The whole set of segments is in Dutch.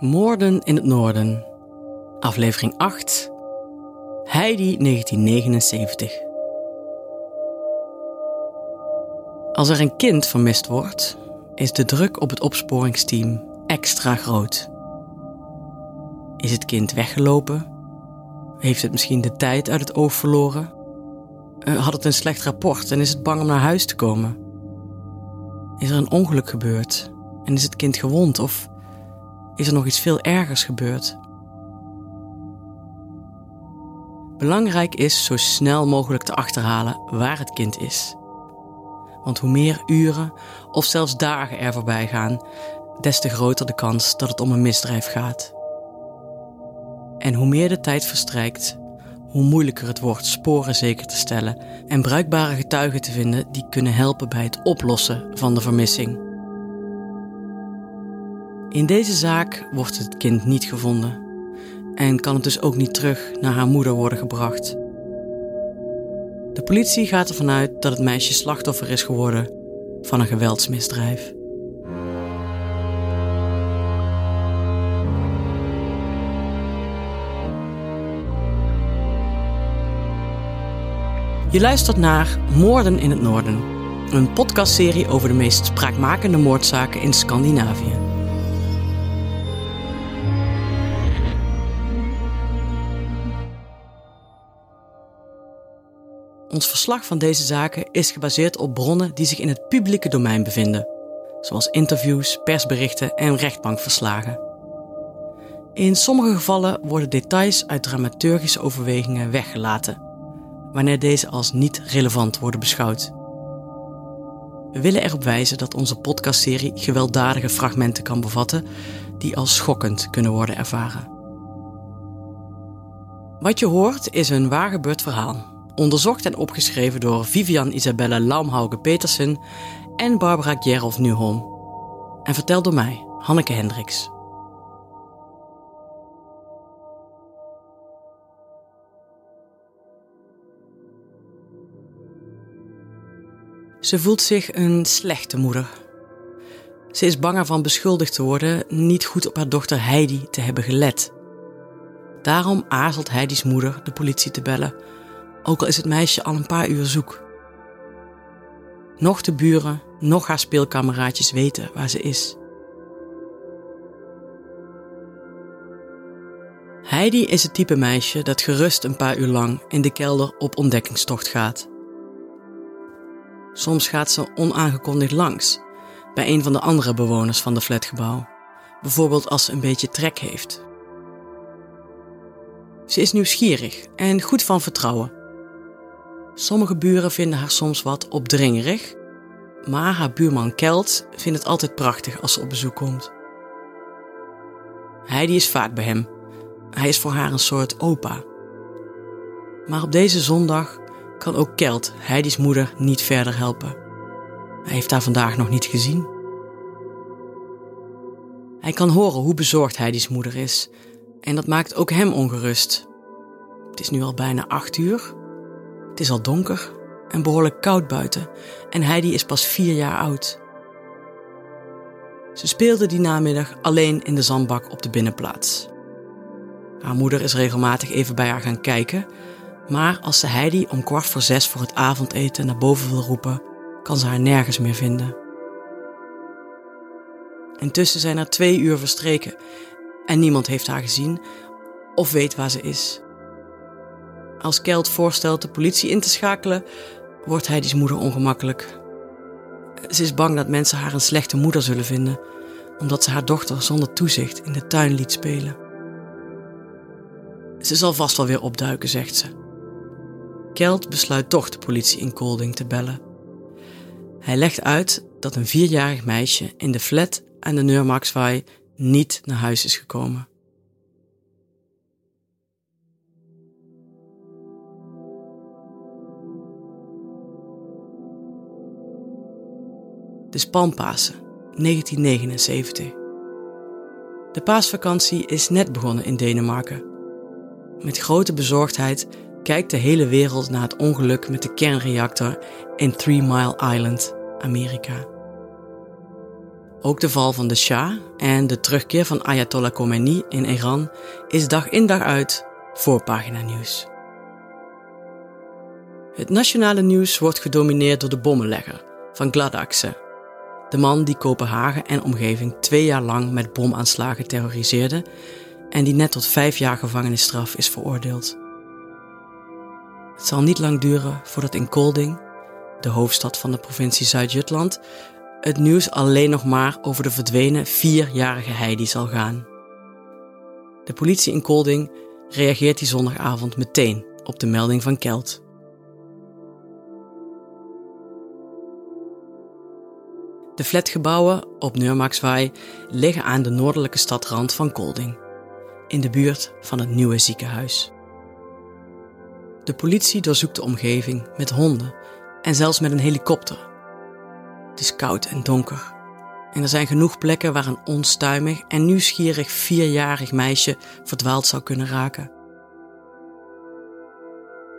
Moorden in het Noorden. Aflevering 8. Heidi 1979. Als er een kind vermist wordt, is de druk op het opsporingsteam extra groot. Is het kind weggelopen? Heeft het misschien de tijd uit het oog verloren? Eh, had het een slecht rapport en is het bang om naar huis te komen? Is er een ongeluk gebeurd en is het kind gewond of is er nog iets veel ergers gebeurd? Belangrijk is zo snel mogelijk te achterhalen waar het kind is. Want hoe meer uren of zelfs dagen er voorbij gaan, des te groter de kans dat het om een misdrijf gaat. En hoe meer de tijd verstrijkt, hoe moeilijker het wordt sporen zeker te stellen en bruikbare getuigen te vinden die kunnen helpen bij het oplossen van de vermissing. In deze zaak wordt het kind niet gevonden en kan het dus ook niet terug naar haar moeder worden gebracht. De politie gaat ervan uit dat het meisje slachtoffer is geworden van een geweldsmisdrijf. Je luistert naar Moorden in het Noorden, een podcastserie over de meest spraakmakende moordzaken in Scandinavië. Ons verslag van deze zaken is gebaseerd op bronnen die zich in het publieke domein bevinden, zoals interviews, persberichten en rechtbankverslagen. In sommige gevallen worden details uit dramaturgische overwegingen weggelaten, wanneer deze als niet relevant worden beschouwd. We willen erop wijzen dat onze podcastserie gewelddadige fragmenten kan bevatten die als schokkend kunnen worden ervaren. Wat je hoort is een waargebeurd verhaal onderzocht en opgeschreven door Vivian Isabelle Laumhauge-Petersen en Barbara Gerolf Nuholm. En verteld door mij, Hanneke Hendricks. Ze voelt zich een slechte moeder. Ze is bang ervan beschuldigd te worden niet goed op haar dochter Heidi te hebben gelet. Daarom aarzelt Heidi's moeder de politie te bellen ook al is het meisje al een paar uur zoek. Nog de buren, nog haar speelkameraadjes weten waar ze is. Heidi is het type meisje dat gerust een paar uur lang in de kelder op ontdekkingstocht gaat. Soms gaat ze onaangekondigd langs bij een van de andere bewoners van de flatgebouw, bijvoorbeeld als ze een beetje trek heeft. Ze is nieuwsgierig en goed van vertrouwen Sommige buren vinden haar soms wat opdringerig, maar haar buurman Kelt vindt het altijd prachtig als ze op bezoek komt. Heidi is vaak bij hem. Hij is voor haar een soort opa. Maar op deze zondag kan ook Kelt Heidi's moeder niet verder helpen. Hij heeft haar vandaag nog niet gezien. Hij kan horen hoe bezorgd Heidi's moeder is en dat maakt ook hem ongerust. Het is nu al bijna acht uur het is al donker en behoorlijk koud buiten en Heidi is pas vier jaar oud. Ze speelde die namiddag alleen in de zandbak op de binnenplaats. Haar moeder is regelmatig even bij haar gaan kijken, maar als ze Heidi om kwart voor zes voor het avondeten naar boven wil roepen, kan ze haar nergens meer vinden. Intussen zijn er twee uur verstreken en niemand heeft haar gezien of weet waar ze is. Als Kelt voorstelt de politie in te schakelen, wordt Heidi's moeder ongemakkelijk. Ze is bang dat mensen haar een slechte moeder zullen vinden, omdat ze haar dochter zonder toezicht in de tuin liet spelen. Ze zal vast wel weer opduiken, zegt ze. Kelt besluit toch de politie in Colding te bellen. Hij legt uit dat een vierjarig meisje in de flat aan de Neurmaxwaai niet naar huis is gekomen. Is Palmpasen, 1979. De paasvakantie is net begonnen in Denemarken. Met grote bezorgdheid kijkt de hele wereld naar het ongeluk met de kernreactor in Three Mile Island, Amerika. Ook de val van de Shah en de terugkeer van Ayatollah Khomeini in Iran is dag in dag uit voorpagina nieuws. Het nationale nieuws wordt gedomineerd door de bommenlegger van Gladakse, de man die Kopenhagen en omgeving twee jaar lang met bomaanslagen terroriseerde en die net tot vijf jaar gevangenisstraf is veroordeeld. Het zal niet lang duren voordat in Kolding, de hoofdstad van de provincie Zuid-Jutland, het nieuws alleen nog maar over de verdwenen vierjarige Heidi zal gaan. De politie in Kolding reageert die zondagavond meteen op de melding van Kelt. De flatgebouwen op Neurmaxwaai liggen aan de noordelijke stadrand van Kolding, in de buurt van het nieuwe ziekenhuis. De politie doorzoekt de omgeving met honden en zelfs met een helikopter. Het is koud en donker. En er zijn genoeg plekken waar een onstuimig en nieuwsgierig vierjarig meisje verdwaald zou kunnen raken.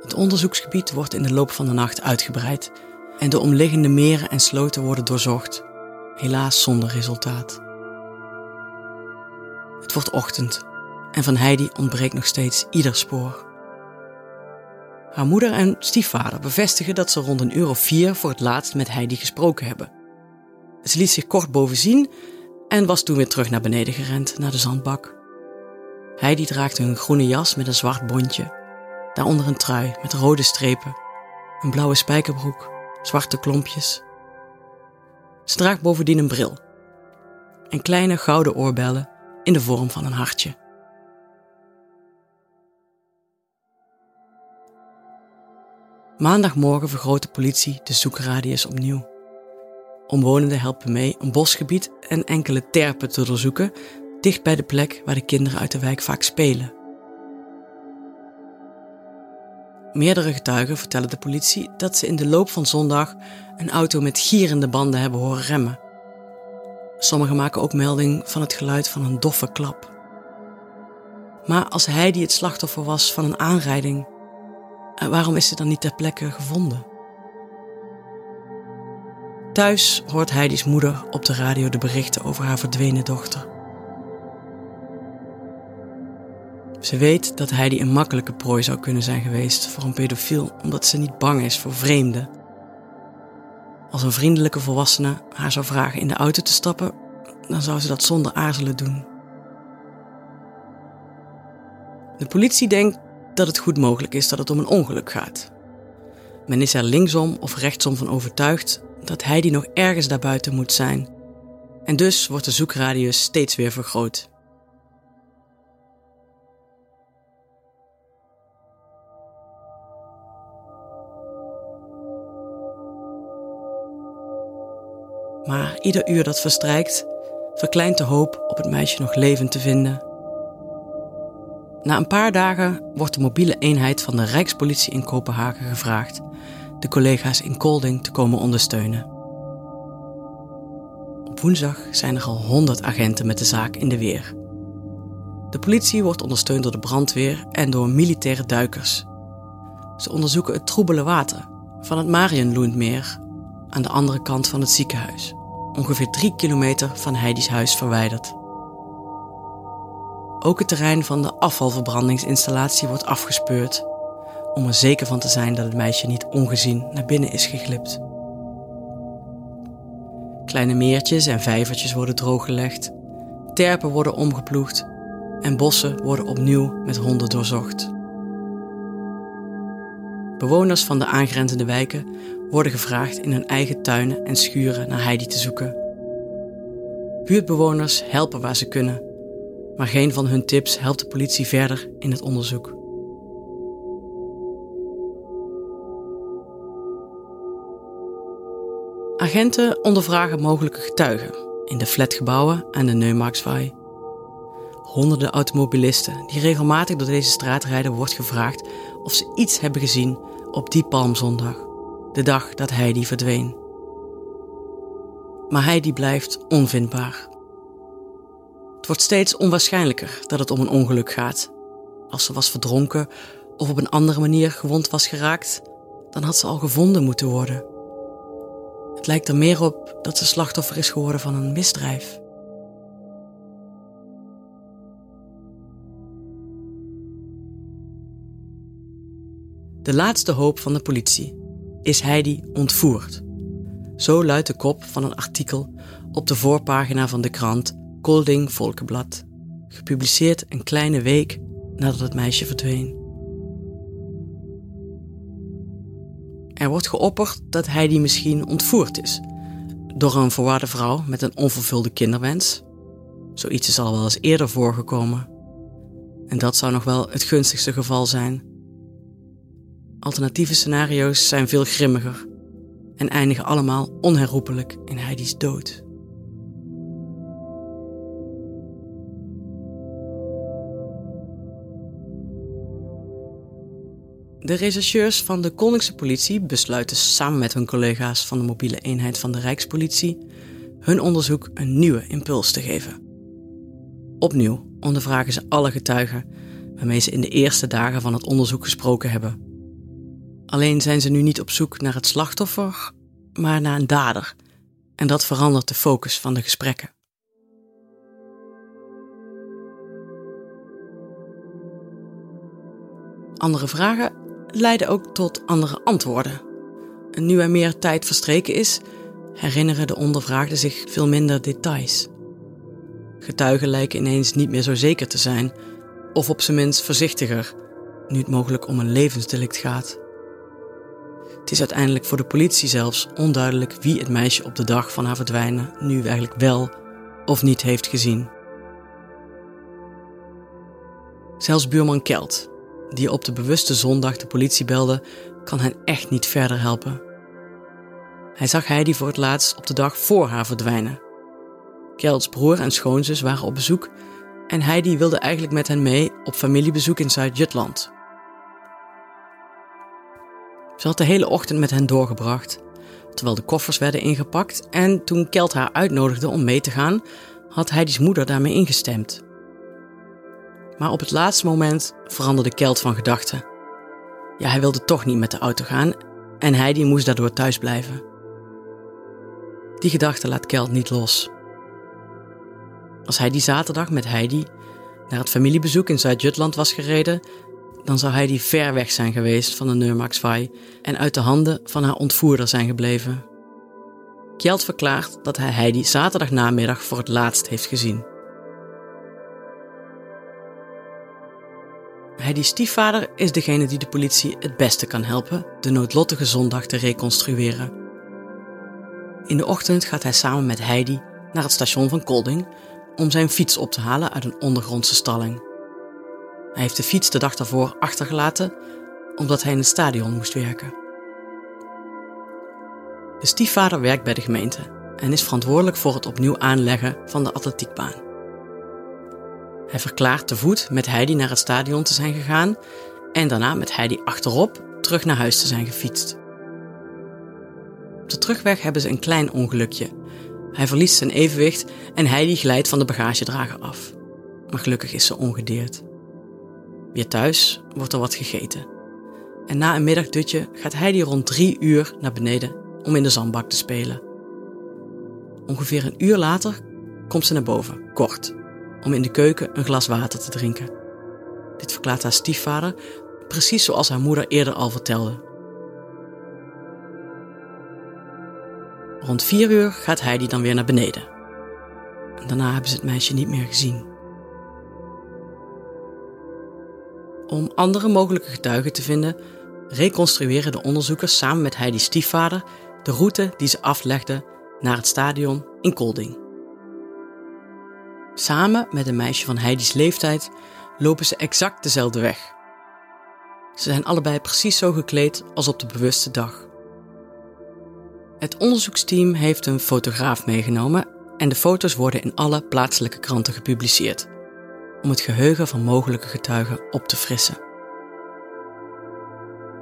Het onderzoeksgebied wordt in de loop van de nacht uitgebreid en de omliggende meren en sloten worden doorzocht, helaas zonder resultaat. Het wordt ochtend en van Heidi ontbreekt nog steeds ieder spoor. Haar moeder en stiefvader bevestigen dat ze rond een uur of vier voor het laatst met Heidi gesproken hebben. Ze liet zich kort boven zien en was toen weer terug naar beneden gerend, naar de zandbak. Heidi draagde een groene jas met een zwart bontje, daaronder een trui met rode strepen, een blauwe spijkerbroek, zwarte klompjes. Ze draagt bovendien een bril en kleine gouden oorbellen in de vorm van een hartje. Maandagmorgen vergroot de politie de zoekradius opnieuw. Omwonenden helpen mee een bosgebied en enkele terpen te doorzoeken, dicht bij de plek waar de kinderen uit de wijk vaak spelen. Meerdere getuigen vertellen de politie dat ze in de loop van zondag een auto met gierende banden hebben horen remmen. Sommigen maken ook melding van het geluid van een doffe klap. Maar als hij die het slachtoffer was van een aanrijding, eh, waarom is ze dan niet ter plekke gevonden? Thuis hoort Heidi's moeder op de radio de berichten over haar verdwenen dochter. Ze weet dat Heidi een makkelijke prooi zou kunnen zijn geweest voor een pedofiel omdat ze niet bang is voor vreemden. Als een vriendelijke volwassene haar zou vragen in de auto te stappen, dan zou ze dat zonder aarzelen doen. De politie denkt dat het goed mogelijk is dat het om een ongeluk gaat. Men is er linksom of rechtsom van overtuigd dat hij die nog ergens daarbuiten moet zijn. En dus wordt de zoekradius steeds weer vergroot. Ieder uur dat verstrijkt, verkleint de hoop op het meisje nog levend te vinden. Na een paar dagen wordt de mobiele eenheid van de Rijkspolitie in Kopenhagen gevraagd de collega's in Kolding te komen ondersteunen. Op woensdag zijn er al 100 agenten met de zaak in de weer. De politie wordt ondersteund door de brandweer en door militaire duikers. Ze onderzoeken het troebele water van het Marienloendmeer aan de andere kant van het ziekenhuis, ongeveer drie kilometer van Heidi's huis verwijderd. Ook het terrein van de afvalverbrandingsinstallatie wordt afgespeurd om er zeker van te zijn dat het meisje niet ongezien naar binnen is geglipt. Kleine meertjes en vijvertjes worden drooggelegd, terpen worden omgeploegd en bossen worden opnieuw met honden doorzocht. Bewoners van de aangrenzende wijken worden gevraagd in hun eigen tuinen en schuren naar Heidi te zoeken. Buurtbewoners helpen waar ze kunnen, maar geen van hun tips helpt de politie verder in het onderzoek. Agenten ondervragen mogelijke getuigen in de flatgebouwen aan de Neumarkswaai. Honderden automobilisten die regelmatig door deze straat rijden wordt gevraagd of ze iets hebben gezien op die palmzondag, de dag dat hij die verdween. maar Heidi blijft onvindbaar. Het wordt steeds onwaarschijnlijker dat het om een ongeluk gaat. Als ze was verdronken of op een andere manier gewond was geraakt, dan had ze al gevonden moeten worden. Het lijkt er meer op dat ze slachtoffer is geworden van een misdrijf. De laatste hoop van de politie is Heidi ontvoerd. Zo luidt de kop van een artikel op de voorpagina van de krant Kolding Volkenblad, gepubliceerd een kleine week nadat het meisje verdween. Er wordt geopperd dat Heidi misschien ontvoerd is door een verwaarde vrouw met een onvervulde kinderwens. Zoiets is al wel eens eerder voorgekomen. En dat zou nog wel het gunstigste geval zijn. Alternatieve scenario's zijn veel grimmiger en eindigen allemaal onherroepelijk in Heidi's dood. De rechercheurs van de Koninkse politie besluiten samen met hun collega's van de mobiele eenheid van de Rijkspolitie hun onderzoek een nieuwe impuls te geven. Opnieuw ondervragen ze alle getuigen waarmee ze in de eerste dagen van het onderzoek gesproken hebben. Alleen zijn ze nu niet op zoek naar het slachtoffer, maar naar een dader. En dat verandert de focus van de gesprekken. Andere vragen leiden ook tot andere antwoorden. En nu er meer tijd verstreken is, herinneren de ondervraagden zich veel minder details. Getuigen lijken ineens niet meer zo zeker te zijn, of op zijn minst voorzichtiger, nu het mogelijk om een levensdelict gaat. Het is uiteindelijk voor de politie zelfs onduidelijk wie het meisje op de dag van haar verdwijnen nu eigenlijk wel of niet heeft gezien. Zelfs buurman Kelt, die op de bewuste zondag de politie belde, kan hen echt niet verder helpen. Hij zag Heidi voor het laatst op de dag voor haar verdwijnen. Kelts broer en schoonzus waren op bezoek en Heidi wilde eigenlijk met hen mee op familiebezoek in Zuid-Jutland. Ze had de hele ochtend met hen doorgebracht, terwijl de koffers werden ingepakt en toen Kelt haar uitnodigde om mee te gaan, had Heidi's moeder daarmee ingestemd. Maar op het laatste moment veranderde Kelt van gedachten. Ja, hij wilde toch niet met de auto gaan en Heidi moest daardoor thuis blijven. Die gedachte laat Kelt niet los. Als hij die zaterdag met Heidi naar het familiebezoek in Zuid-Jutland was gereden, dan zou Heidi ver weg zijn geweest van de Neurmaxvai en uit de handen van haar ontvoerder zijn gebleven. Kjeld verklaart dat hij Heidi zaterdagnamiddag voor het laatst heeft gezien. Heidi's stiefvader is degene die de politie het beste kan helpen de noodlottige zondag te reconstrueren. In de ochtend gaat hij samen met Heidi naar het station van Kolding om zijn fiets op te halen uit een ondergrondse stalling. Hij heeft de fiets de dag daarvoor achtergelaten omdat hij in het stadion moest werken. De stiefvader werkt bij de gemeente en is verantwoordelijk voor het opnieuw aanleggen van de atletiekbaan. Hij verklaart te voet met Heidi naar het stadion te zijn gegaan en daarna met Heidi achterop terug naar huis te zijn gefietst. Op de terugweg hebben ze een klein ongelukje. Hij verliest zijn evenwicht en Heidi glijdt van de bagagedrager af. Maar gelukkig is ze ongedeerd. Weer thuis wordt er wat gegeten. En na een middagdutje gaat Heidi rond drie uur naar beneden om in de zandbak te spelen. Ongeveer een uur later komt ze naar boven, kort, om in de keuken een glas water te drinken. Dit verklaart haar stiefvader, precies zoals haar moeder eerder al vertelde. Rond vier uur gaat Heidi dan weer naar beneden. En daarna hebben ze het meisje niet meer gezien. Om andere mogelijke getuigen te vinden, reconstrueren de onderzoekers samen met Heidi's stiefvader de route die ze aflegden naar het stadion in Kolding. Samen met een meisje van Heidi's leeftijd lopen ze exact dezelfde weg. Ze zijn allebei precies zo gekleed als op de bewuste dag. Het onderzoeksteam heeft een fotograaf meegenomen en de foto's worden in alle plaatselijke kranten gepubliceerd om het geheugen van mogelijke getuigen op te frissen.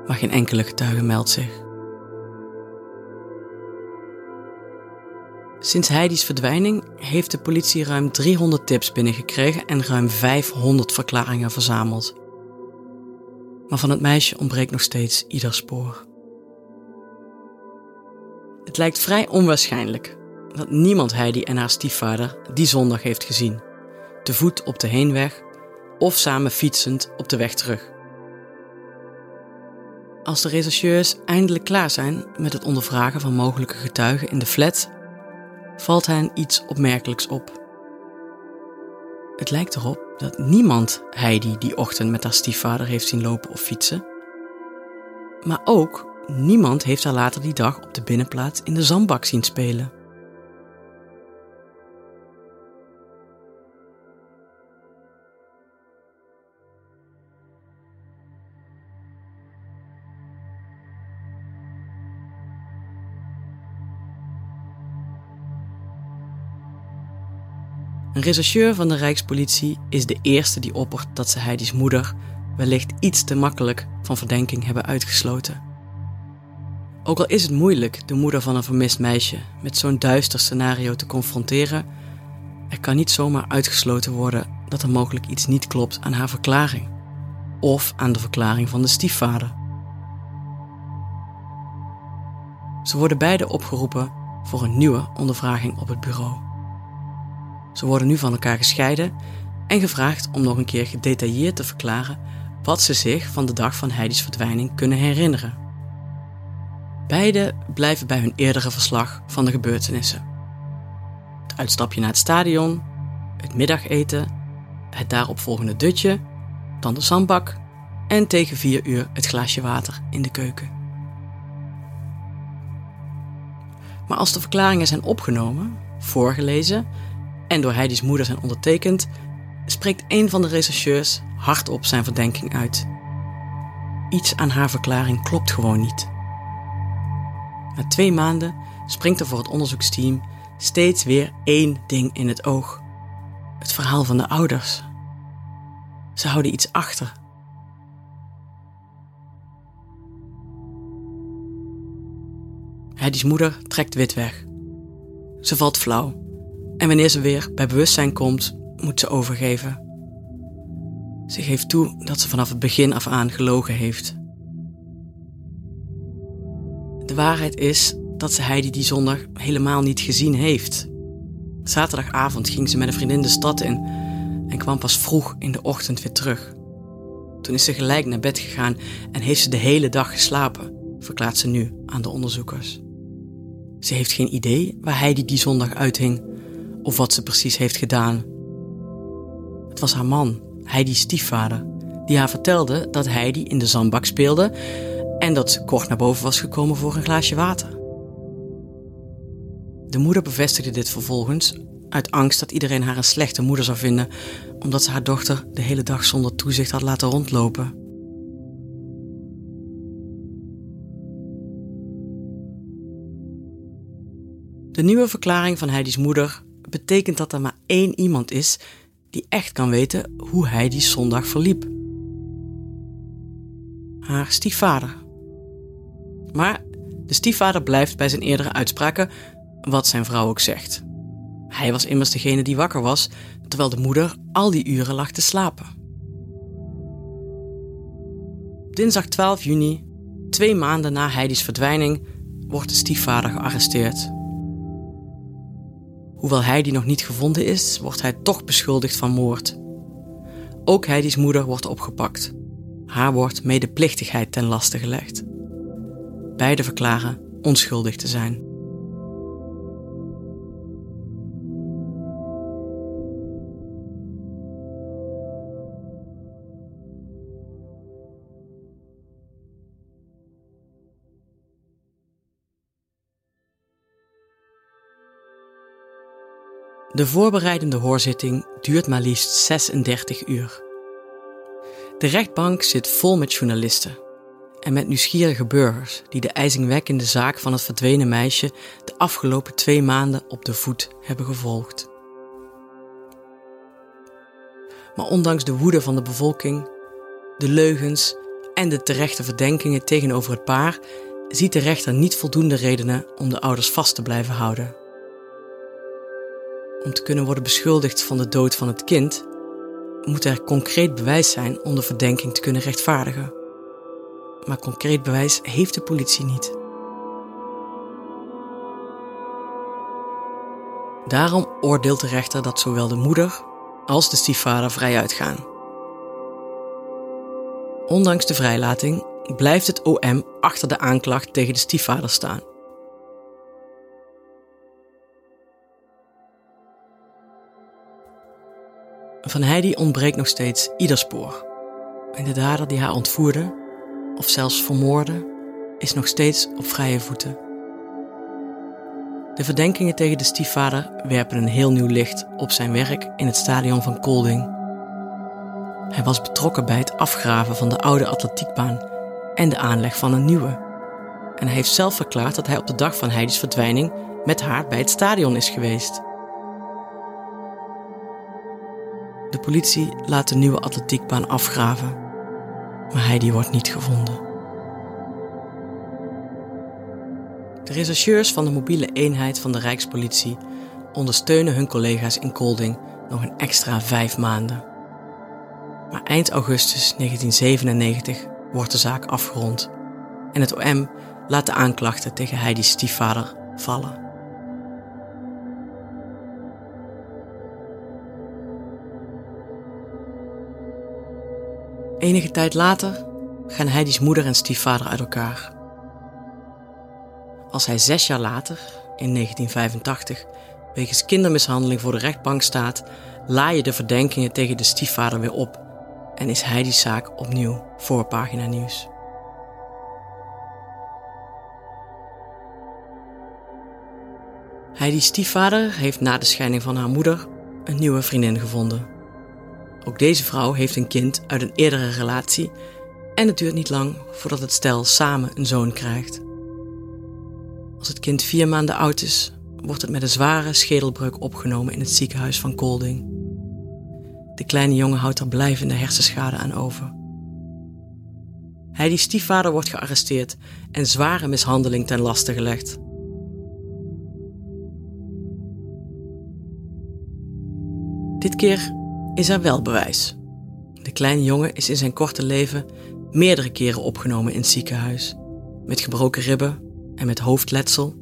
Maar geen enkele getuige meldt zich. Sinds Heidi's verdwijning heeft de politie ruim 300 tips binnengekregen en ruim 500 verklaringen verzameld. Maar van het meisje ontbreekt nog steeds ieder spoor. Het lijkt vrij onwaarschijnlijk dat niemand Heidi en haar stiefvader die zondag heeft gezien. Te voet op de heenweg of samen fietsend op de weg terug. Als de rechercheurs eindelijk klaar zijn met het ondervragen van mogelijke getuigen in de flat, valt hen iets opmerkelijks op. Het lijkt erop dat niemand Heidi die ochtend met haar stiefvader heeft zien lopen of fietsen. Maar ook niemand heeft haar later die dag op de binnenplaats in de zandbak zien spelen. Rechercheur van de Rijkspolitie is de eerste die oppert dat ze Heidi's moeder wellicht iets te makkelijk van verdenking hebben uitgesloten. Ook al is het moeilijk de moeder van een vermist meisje met zo'n duister scenario te confronteren, er kan niet zomaar uitgesloten worden dat er mogelijk iets niet klopt aan haar verklaring of aan de verklaring van de stiefvader. Ze worden beide opgeroepen voor een nieuwe ondervraging op het bureau. Ze worden nu van elkaar gescheiden en gevraagd om nog een keer gedetailleerd te verklaren wat ze zich van de dag van Heidi's verdwijning kunnen herinneren. Beide blijven bij hun eerdere verslag van de gebeurtenissen. Het uitstapje naar het stadion, het middageten, het daaropvolgende dutje, dan de zandbak en tegen vier uur het glaasje water in de keuken. Maar als de verklaringen zijn opgenomen, voorgelezen en door Heidi's moeder zijn ondertekend, spreekt een van de rechercheurs hardop zijn verdenking uit. Iets aan haar verklaring klopt gewoon niet. Na twee maanden springt er voor het onderzoeksteam steeds weer één ding in het oog: het verhaal van de ouders. Ze houden iets achter. Heidi's moeder trekt wit weg. Ze valt flauw en wanneer ze weer bij bewustzijn komt, moet ze overgeven. Ze geeft toe dat ze vanaf het begin af aan gelogen heeft. De waarheid is dat ze Heidi die zondag helemaal niet gezien heeft. Zaterdagavond ging ze met een vriendin de stad in en kwam pas vroeg in de ochtend weer terug. Toen is ze gelijk naar bed gegaan en heeft ze de hele dag geslapen, verklaart ze nu aan de onderzoekers. Ze heeft geen idee waar Heidi die zondag uithing of wat ze precies heeft gedaan. Het was haar man, Heidi's stiefvader, die haar vertelde dat Heidi in de zandbak speelde en dat ze kort naar boven was gekomen voor een glaasje water. De moeder bevestigde dit vervolgens uit angst dat iedereen haar een slechte moeder zou vinden, omdat ze haar dochter de hele dag zonder toezicht had laten rondlopen. De nieuwe verklaring van Heidi's moeder betekent dat er maar één iemand is die echt kan weten hoe hij die zondag verliep. Haar stiefvader. Maar de stiefvader blijft bij zijn eerdere uitspraken, wat zijn vrouw ook zegt. Hij was immers degene die wakker was, terwijl de moeder al die uren lag te slapen. Dinsdag 12 juni, twee maanden na Heidi's verdwijning, wordt de stiefvader gearresteerd. Hoewel Heidi nog niet gevonden is, wordt hij toch beschuldigd van moord. Ook Heidi's moeder wordt opgepakt. Haar wordt medeplichtigheid ten laste gelegd. Beide verklaren onschuldig te zijn. De voorbereidende hoorzitting duurt maar liefst 36 uur. De rechtbank zit vol met journalisten en met nieuwsgierige burgers die de ijzingwekkende zaak van het verdwenen meisje de afgelopen twee maanden op de voet hebben gevolgd. Maar ondanks de woede van de bevolking, de leugens en de terechte verdenkingen tegenover het paar, ziet de rechter niet voldoende redenen om de ouders vast te blijven houden. Om te kunnen worden beschuldigd van de dood van het kind, moet er concreet bewijs zijn om de verdenking te kunnen rechtvaardigen. Maar concreet bewijs heeft de politie niet. Daarom oordeelt de rechter dat zowel de moeder als de stiefvader vrij uitgaan. Ondanks de vrijlating blijft het OM achter de aanklacht tegen de stiefvader staan. Van Heidi ontbreekt nog steeds ieder spoor. En de dader die haar ontvoerde, of zelfs vermoordde, is nog steeds op vrije voeten. De verdenkingen tegen de stiefvader werpen een heel nieuw licht op zijn werk in het stadion van Kolding. Hij was betrokken bij het afgraven van de oude atletiekbaan en de aanleg van een nieuwe. En hij heeft zelf verklaard dat hij op de dag van Heidi's verdwijning met haar bij het stadion is geweest. De politie laat de nieuwe atletiekbaan afgraven, maar Heidi wordt niet gevonden. De rechercheurs van de mobiele eenheid van de Rijkspolitie ondersteunen hun collega's in Kolding nog een extra vijf maanden. Maar eind augustus 1997 wordt de zaak afgerond en het OM laat de aanklachten tegen Heidi's stiefvader vallen. Enige tijd later gaan Heidi's moeder en stiefvader uit elkaar. Als hij zes jaar later, in 1985, wegens kindermishandeling voor de rechtbank staat, je de verdenkingen tegen de stiefvader weer op en is Heidi's zaak opnieuw voorpagina nieuws. Heidi's stiefvader heeft na de scheiding van haar moeder een nieuwe vriendin gevonden. Ook deze vrouw heeft een kind uit een eerdere relatie en het duurt niet lang voordat het stel samen een zoon krijgt. Als het kind vier maanden oud is, wordt het met een zware schedelbreuk opgenomen in het ziekenhuis van Kolding. De kleine jongen houdt er blijvende hersenschade aan over. Hij die stiefvader wordt gearresteerd en zware mishandeling ten laste gelegd. Dit keer is er wel bewijs. De kleine jongen is in zijn korte leven meerdere keren opgenomen in het ziekenhuis, met gebroken ribben en met hoofdletsel.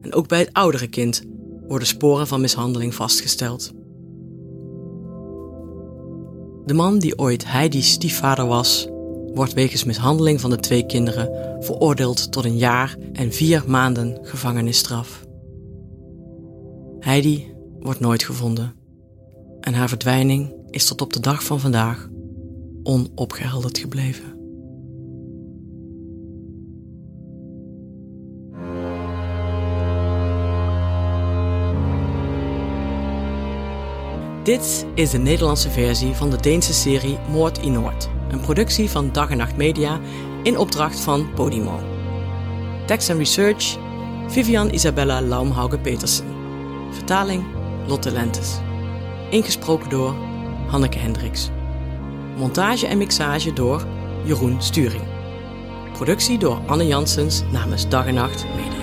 En ook bij het oudere kind worden sporen van mishandeling vastgesteld. De man die ooit Heidi's stiefvader was, wordt wegens mishandeling van de twee kinderen veroordeeld tot een jaar en vier maanden gevangenisstraf. Heidi wordt nooit gevonden en haar verdwijning is tot op de dag van vandaag onopgehelderd gebleven. Dit is de Nederlandse versie van de Deense serie Moord in Noord, een productie van Dag en Nacht Media in opdracht van Podimo. Text en research Vivian Isabella Laumhauge-Petersen. Vertaling Lotte Lentes. Ingesproken door Hanneke Hendricks. Montage en mixage door Jeroen Sturing. Productie door Anne Janssens namens Dag en Nacht Media.